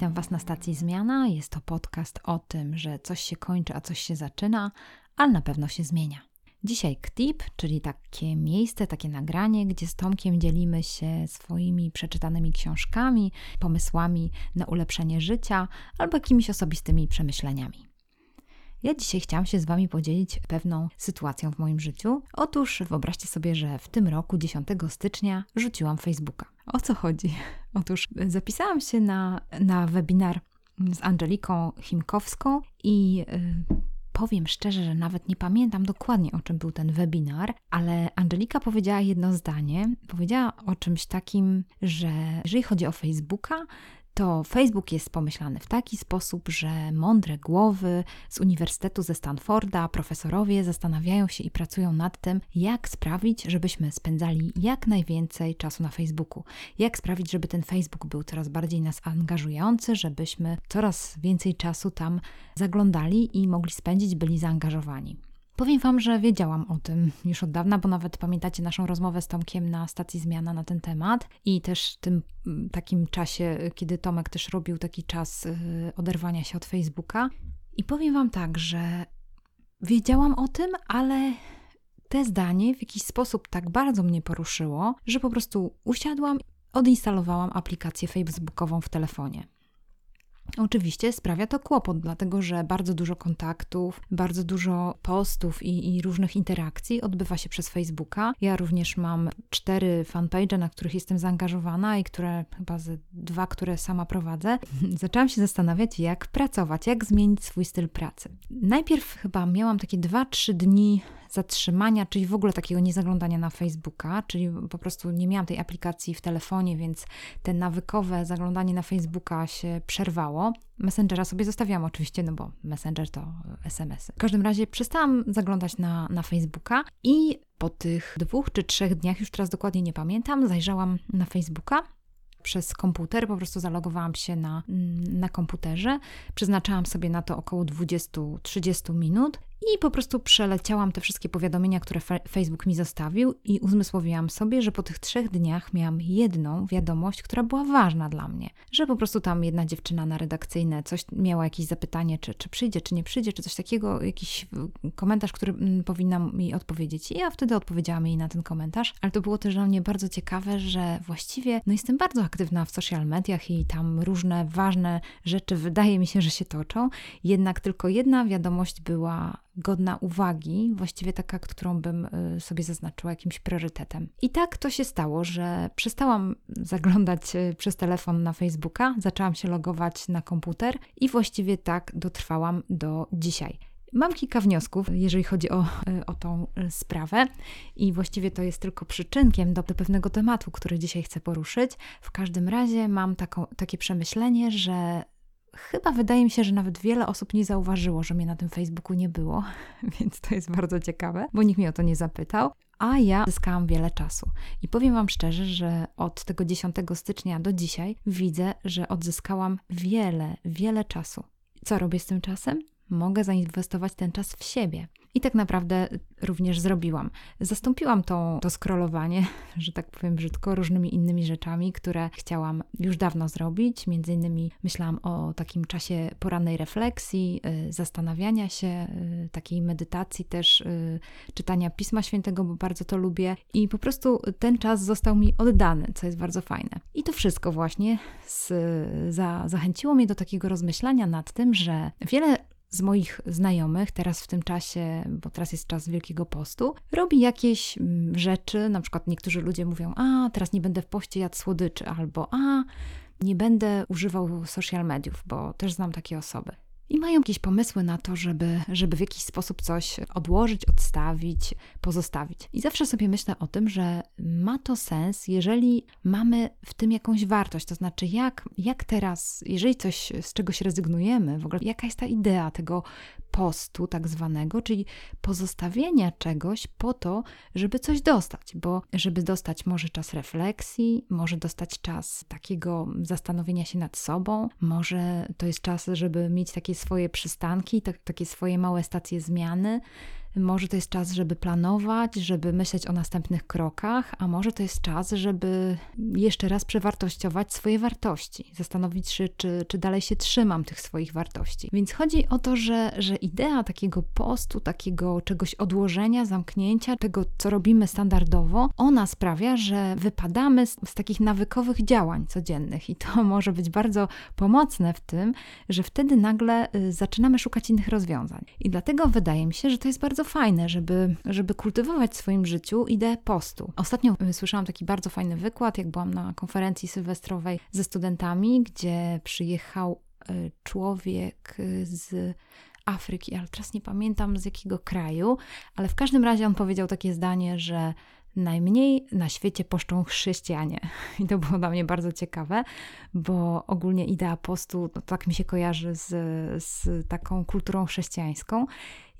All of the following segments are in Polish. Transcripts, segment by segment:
Was na stacji Zmiana. Jest to podcast o tym, że coś się kończy, a coś się zaczyna, ale na pewno się zmienia. Dzisiaj KTIP, czyli takie miejsce, takie nagranie, gdzie z Tomkiem dzielimy się swoimi przeczytanymi książkami, pomysłami na ulepszenie życia albo jakimiś osobistymi przemyśleniami. Ja dzisiaj chciałam się z Wami podzielić pewną sytuacją w moim życiu. Otóż wyobraźcie sobie, że w tym roku, 10 stycznia, rzuciłam Facebooka. O co chodzi? Otóż zapisałam się na, na webinar z Angeliką Chimkowską i. Yy, powiem szczerze, że nawet nie pamiętam dokładnie o czym był ten webinar, ale Angelika powiedziała jedno zdanie. Powiedziała o czymś takim, że jeżeli chodzi o Facebooka, to Facebook jest pomyślany w taki sposób, że mądre głowy z Uniwersytetu ze Stanforda, profesorowie zastanawiają się i pracują nad tym, jak sprawić, żebyśmy spędzali jak najwięcej czasu na Facebooku. Jak sprawić, żeby ten Facebook był coraz bardziej nas angażujący, żebyśmy coraz więcej czasu tam zaglądali i mogli spędzić, byli zaangażowani. Powiem Wam, że wiedziałam o tym już od dawna, bo nawet pamiętacie naszą rozmowę z Tomkiem na stacji Zmiana na ten temat i też w tym mm, takim czasie, kiedy Tomek też robił taki czas y, oderwania się od Facebooka. I powiem Wam tak, że wiedziałam o tym, ale te zdanie w jakiś sposób tak bardzo mnie poruszyło, że po prostu usiadłam, odinstalowałam aplikację Facebookową w telefonie. Oczywiście sprawia to kłopot, dlatego że bardzo dużo kontaktów, bardzo dużo postów i, i, różnych interakcji odbywa się przez Facebooka. Ja również mam cztery fanpage, na których jestem zaangażowana i które chyba ze dwa, które sama prowadzę. Zaczęłam się zastanawiać, jak pracować, jak zmienić swój styl pracy. Najpierw chyba miałam takie dwa, trzy dni zatrzymania, czyli w ogóle takiego niezaglądania na Facebooka, czyli po prostu nie miałam tej aplikacji w telefonie, więc te nawykowe zaglądanie na Facebooka się przerwało. Messengera sobie zostawiałam oczywiście, no bo Messenger to SMS-y. W każdym razie przestałam zaglądać na, na Facebooka i po tych dwóch czy trzech dniach, już teraz dokładnie nie pamiętam, zajrzałam na Facebooka przez komputer, po prostu zalogowałam się na, na komputerze, przeznaczałam sobie na to około 20-30 minut i po prostu przeleciałam te wszystkie powiadomienia, które Facebook mi zostawił, i uzmysłowiłam sobie, że po tych trzech dniach miałam jedną wiadomość, która była ważna dla mnie. Że po prostu tam jedna dziewczyna na redakcyjne coś miała jakieś zapytanie, czy, czy przyjdzie, czy nie przyjdzie, czy coś takiego, jakiś komentarz, który mm, powinna mi odpowiedzieć. I ja wtedy odpowiedziałam jej na ten komentarz, ale to było też dla mnie bardzo ciekawe, że właściwie no jestem bardzo aktywna w social mediach i tam różne ważne rzeczy wydaje mi się, że się toczą. Jednak tylko jedna wiadomość była godna uwagi, właściwie taka, którą bym y, sobie zaznaczyła jakimś priorytetem. I tak to się stało, że przestałam zaglądać y, przez telefon na Facebooka, zaczęłam się logować na komputer i właściwie tak dotrwałam do dzisiaj. Mam kilka wniosków, jeżeli chodzi o, y, o tą sprawę, i właściwie to jest tylko przyczynkiem do, do pewnego tematu, który dzisiaj chcę poruszyć. W każdym razie mam taką, takie przemyślenie, że chyba wydaje mi się, że nawet wiele osób nie zauważyło, że mnie na tym Facebooku nie było, więc to jest bardzo ciekawe, bo nikt mnie o to nie zapytał. A ja zyskałam wiele czasu. I powiem Wam szczerze, że od tego 10 stycznia do dzisiaj widzę, że odzyskałam wiele, wiele czasu. Co robię z tym czasem? Mogę zainwestować ten czas w siebie. I tak naprawdę również zrobiłam. Zastąpiłam to, to scrollowanie, że tak powiem brzydko, różnymi innymi rzeczami, które chciałam już dawno zrobić. Między innymi myślałam o takim czasie porannej refleksji, y, zastanawiania się, y, takiej medytacji też, y, czytania Pisma Świętego, bo bardzo to lubię. I po prostu ten czas został mi oddany, co jest bardzo fajne. I to wszystko właśnie z, za, zachęciło mnie do takiego rozmyślania nad tym, że wiele z moich znajomych teraz w tym czasie, bo teraz jest czas Wielkiego Postu, robi jakieś mm, rzeczy, na przykład niektórzy ludzie mówią, a teraz nie będę w poście jadł słodyczy, albo a nie będę używał social mediów, bo też znam takie osoby i mają jakieś pomysły na to, żeby, żeby w jakiś sposób coś odłożyć, odstawić, pozostawić. I zawsze sobie myślę o tym, że ma to sens, jeżeli mamy w tym jakąś wartość. To znaczy, jak, jak teraz, jeżeli coś z czegoś rezygnujemy, w ogóle jaka jest ta idea tego postu, tak zwanego, czyli pozostawienia czegoś po to, żeby coś dostać, bo żeby dostać może czas refleksji, może dostać czas takiego zastanowienia się nad sobą, może to jest czas, żeby mieć takie swoje przystanki, tak, takie swoje małe stacje zmiany może to jest czas, żeby planować, żeby myśleć o następnych krokach, a może to jest czas, żeby jeszcze raz przewartościować swoje wartości, zastanowić się, czy, czy dalej się trzymam tych swoich wartości. Więc chodzi o to, że, że idea takiego postu, takiego czegoś odłożenia, zamknięcia, tego, co robimy standardowo, ona sprawia, że wypadamy z, z takich nawykowych działań codziennych i to może być bardzo pomocne w tym, że wtedy nagle y, zaczynamy szukać innych rozwiązań. I dlatego wydaje mi się, że to jest bardzo fajne, żeby, żeby kultywować w swoim życiu ideę postu. Ostatnio y, słyszałam taki bardzo fajny wykład, jak byłam na konferencji sylwestrowej ze studentami, gdzie przyjechał y, człowiek z Afryki, ale teraz nie pamiętam z jakiego kraju, ale w każdym razie on powiedział takie zdanie, że najmniej na świecie poszczą chrześcijanie. I to było dla mnie bardzo ciekawe, bo ogólnie idea postu no, tak mi się kojarzy z, z taką kulturą chrześcijańską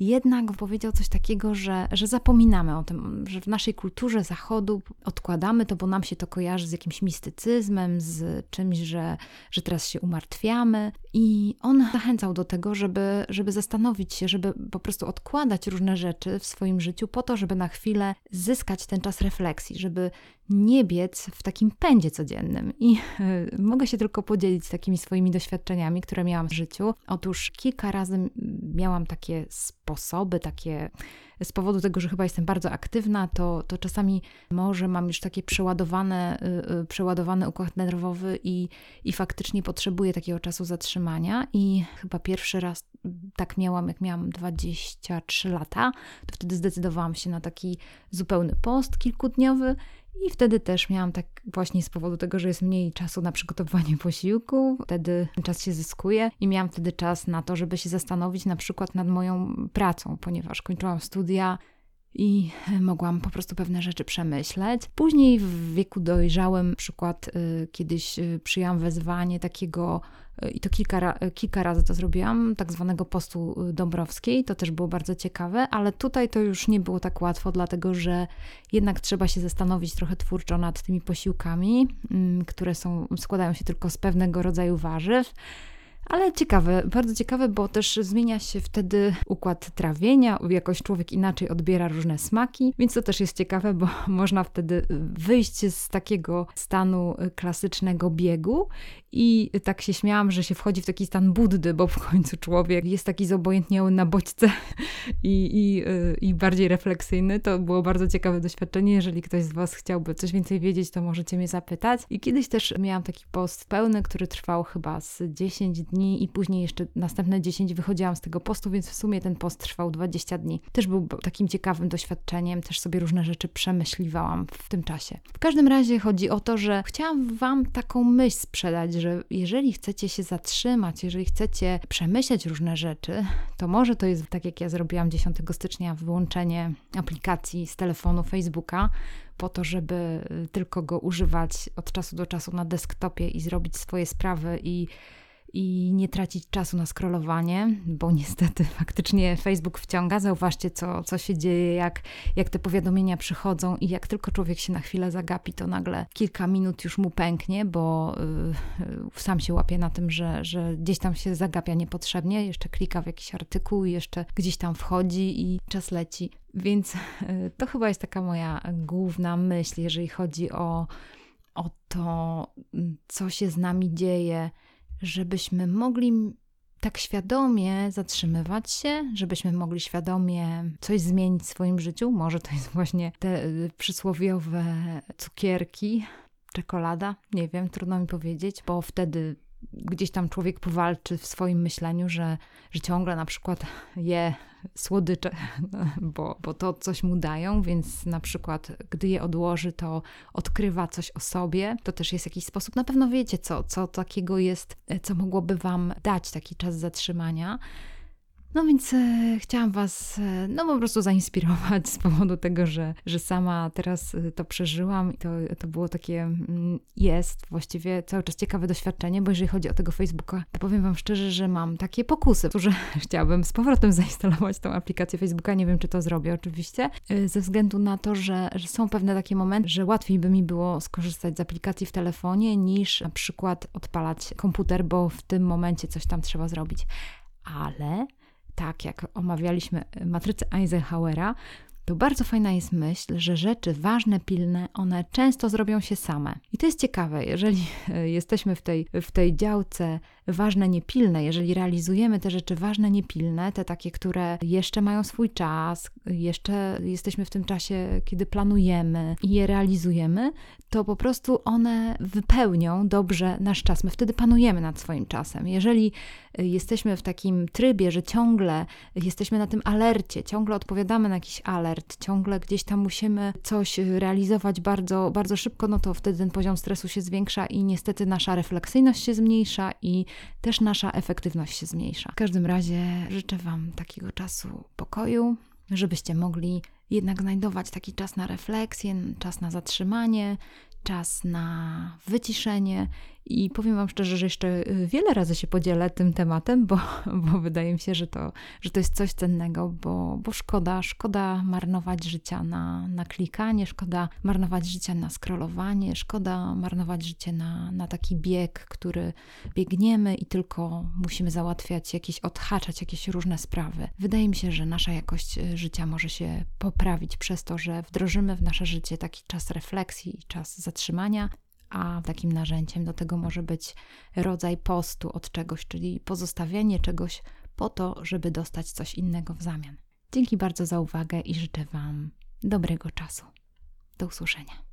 jednak powiedział coś takiego, że, że zapominamy o tym, że w naszej kulturze zachodu odkładamy to, bo nam się to kojarzy z jakimś mistycyzmem, z czymś, że, że teraz się umartwiamy. I on zachęcał do tego, żeby, żeby zastanowić się, żeby po prostu odkładać różne rzeczy w swoim życiu po to, żeby na chwilę zyskać ten czas refleksji, żeby nie biec w takim pędzie codziennym. I mogę się tylko podzielić takimi swoimi doświadczeniami, które miałam w życiu. Otóż kilka razy miałam takie sposoby, takie z powodu tego, że chyba jestem bardzo aktywna, to, to czasami może mam już takie przeładowane, yy, przeładowany układ nerwowy i, i faktycznie potrzebuję takiego czasu zatrzymania. I chyba pierwszy raz tak miałam, jak miałam 23 lata, to wtedy zdecydowałam się na taki zupełny post kilkudniowy i wtedy też miałam tak właśnie z powodu tego, że jest mniej czasu na przygotowanie posiłku, wtedy czas się zyskuje i miałam wtedy czas na to, żeby się zastanowić na przykład nad moją pracą, ponieważ kończyłam studia i mogłam po prostu pewne rzeczy przemyśleć. Później w wieku dojrzałym, przykład y, kiedyś y, przyjęłam wezwanie takiego i to kilka, kilka razy to zrobiłam, tak zwanego postu Dąbrowskiej. To też było bardzo ciekawe, ale tutaj to już nie było tak łatwo, dlatego że jednak trzeba się zastanowić trochę twórczo nad tymi posiłkami, mm, które są, składają się tylko z pewnego rodzaju warzyw. Ale ciekawe, bardzo ciekawe, bo też zmienia się wtedy układ trawienia, jakoś człowiek inaczej odbiera różne smaki, więc to też jest ciekawe, bo można wtedy wyjść z takiego stanu klasycznego biegu i tak się śmiałam, że się wchodzi w taki stan Buddy, bo w końcu człowiek jest taki zobojętniały na bodźce i, i, i bardziej refleksyjny. To było bardzo ciekawe doświadczenie. Jeżeli ktoś z Was chciałby coś więcej wiedzieć, to możecie mnie zapytać. I kiedyś też miałam taki post pełny, który trwał chyba z 10 dni i później jeszcze następne 10 wychodziłam z tego postu, więc w sumie ten post trwał 20 dni. Też był takim ciekawym doświadczeniem, też sobie różne rzeczy przemyśliwałam w tym czasie. W każdym razie chodzi o to, że chciałam Wam taką myśl sprzedać, że jeżeli chcecie się zatrzymać, jeżeli chcecie przemyśleć różne rzeczy, to może to jest tak, jak ja zrobiłam 10 stycznia, wyłączenie aplikacji z telefonu Facebooka, po to, żeby tylko go używać od czasu do czasu na desktopie i zrobić swoje sprawy i i nie tracić czasu na scrollowanie, bo niestety faktycznie Facebook wciąga. Zauważcie, co, co się dzieje, jak, jak te powiadomienia przychodzą i jak tylko człowiek się na chwilę zagapi, to nagle kilka minut już mu pęknie, bo yy, sam się łapie na tym, że, że gdzieś tam się zagapia niepotrzebnie, jeszcze klika w jakiś artykuł jeszcze gdzieś tam wchodzi i czas leci. Więc yy, to chyba jest taka moja główna myśl, jeżeli chodzi o, o to, co się z nami dzieje żebyśmy mogli tak świadomie zatrzymywać się, żebyśmy mogli świadomie coś zmienić w swoim życiu. Może to jest właśnie te y, przysłowiowe cukierki, czekolada, nie wiem, trudno mi powiedzieć, bo wtedy gdzieś tam człowiek powalczy w swoim myśleniu, że, że ciągle na przykład je słodycze, bo, bo to coś mu dają, więc na przykład gdy je odłoży, to odkrywa coś o sobie. To też jest jakiś sposób. Na pewno wiecie, co, co takiego jest, co mogłoby Wam dać taki czas zatrzymania. No więc e, chciałam Was e, no po prostu zainspirować z powodu tego, że, że sama teraz e, to przeżyłam i to, to było takie, mm, jest właściwie cały czas ciekawe doświadczenie, bo jeżeli chodzi o tego Facebooka, to powiem Wam szczerze, że mam takie pokusy, że chciałabym z powrotem zainstalować tą aplikację Facebooka. Nie wiem, czy to zrobię oczywiście, e, ze względu na to, że, że są pewne takie momenty, że łatwiej by mi było skorzystać z aplikacji w telefonie niż na przykład odpalać komputer, bo w tym momencie coś tam trzeba zrobić. Ale tak jak omawialiśmy matrycę Eisenhowera, to bardzo fajna jest myśl, że rzeczy ważne, pilne, one często zrobią się same. I to jest ciekawe, jeżeli jesteśmy w tej, w tej działce ważne, niepilne, jeżeli realizujemy te rzeczy ważne, niepilne, te takie, które jeszcze mają swój czas, jeszcze jesteśmy w tym czasie, kiedy planujemy i je realizujemy, to po prostu one wypełnią dobrze nasz czas. My wtedy panujemy nad swoim czasem. Jeżeli jesteśmy w takim trybie, że ciągle jesteśmy na tym alercie, ciągle odpowiadamy na jakiś alert, ciągle gdzieś tam musimy coś realizować bardzo, bardzo szybko, no to wtedy ten poziom stresu się zwiększa i niestety nasza refleksyjność się zmniejsza i też nasza efektywność się zmniejsza. W każdym razie życzę Wam takiego czasu pokoju, żebyście mogli jednak znajdować taki czas na refleksję, czas na zatrzymanie, czas na wyciszenie i powiem Wam szczerze, że jeszcze y, wiele razy się podzielę tym tematem, bo, bo wydaje mi się, że to, że to jest coś cennego, bo, bo szkoda, szkoda marnować życia na, na klikanie, szkoda marnować życia na scrollowanie, szkoda marnować życie na, na taki bieg, który biegniemy i tylko musimy załatwiać jakieś, odhaczać jakieś różne sprawy. Wydaje mi się, że nasza jakość y, życia może się poprawić przez to, że wdrożymy w nasze życie taki czas refleksji i czas zatrzymania, a takim narzędziem do tego może być rodzaj postu od czegoś, czyli pozostawianie czegoś po to, żeby dostać coś innego w zamian. Dzięki bardzo za uwagę i życzę Wam dobrego czasu. Do usłyszenia.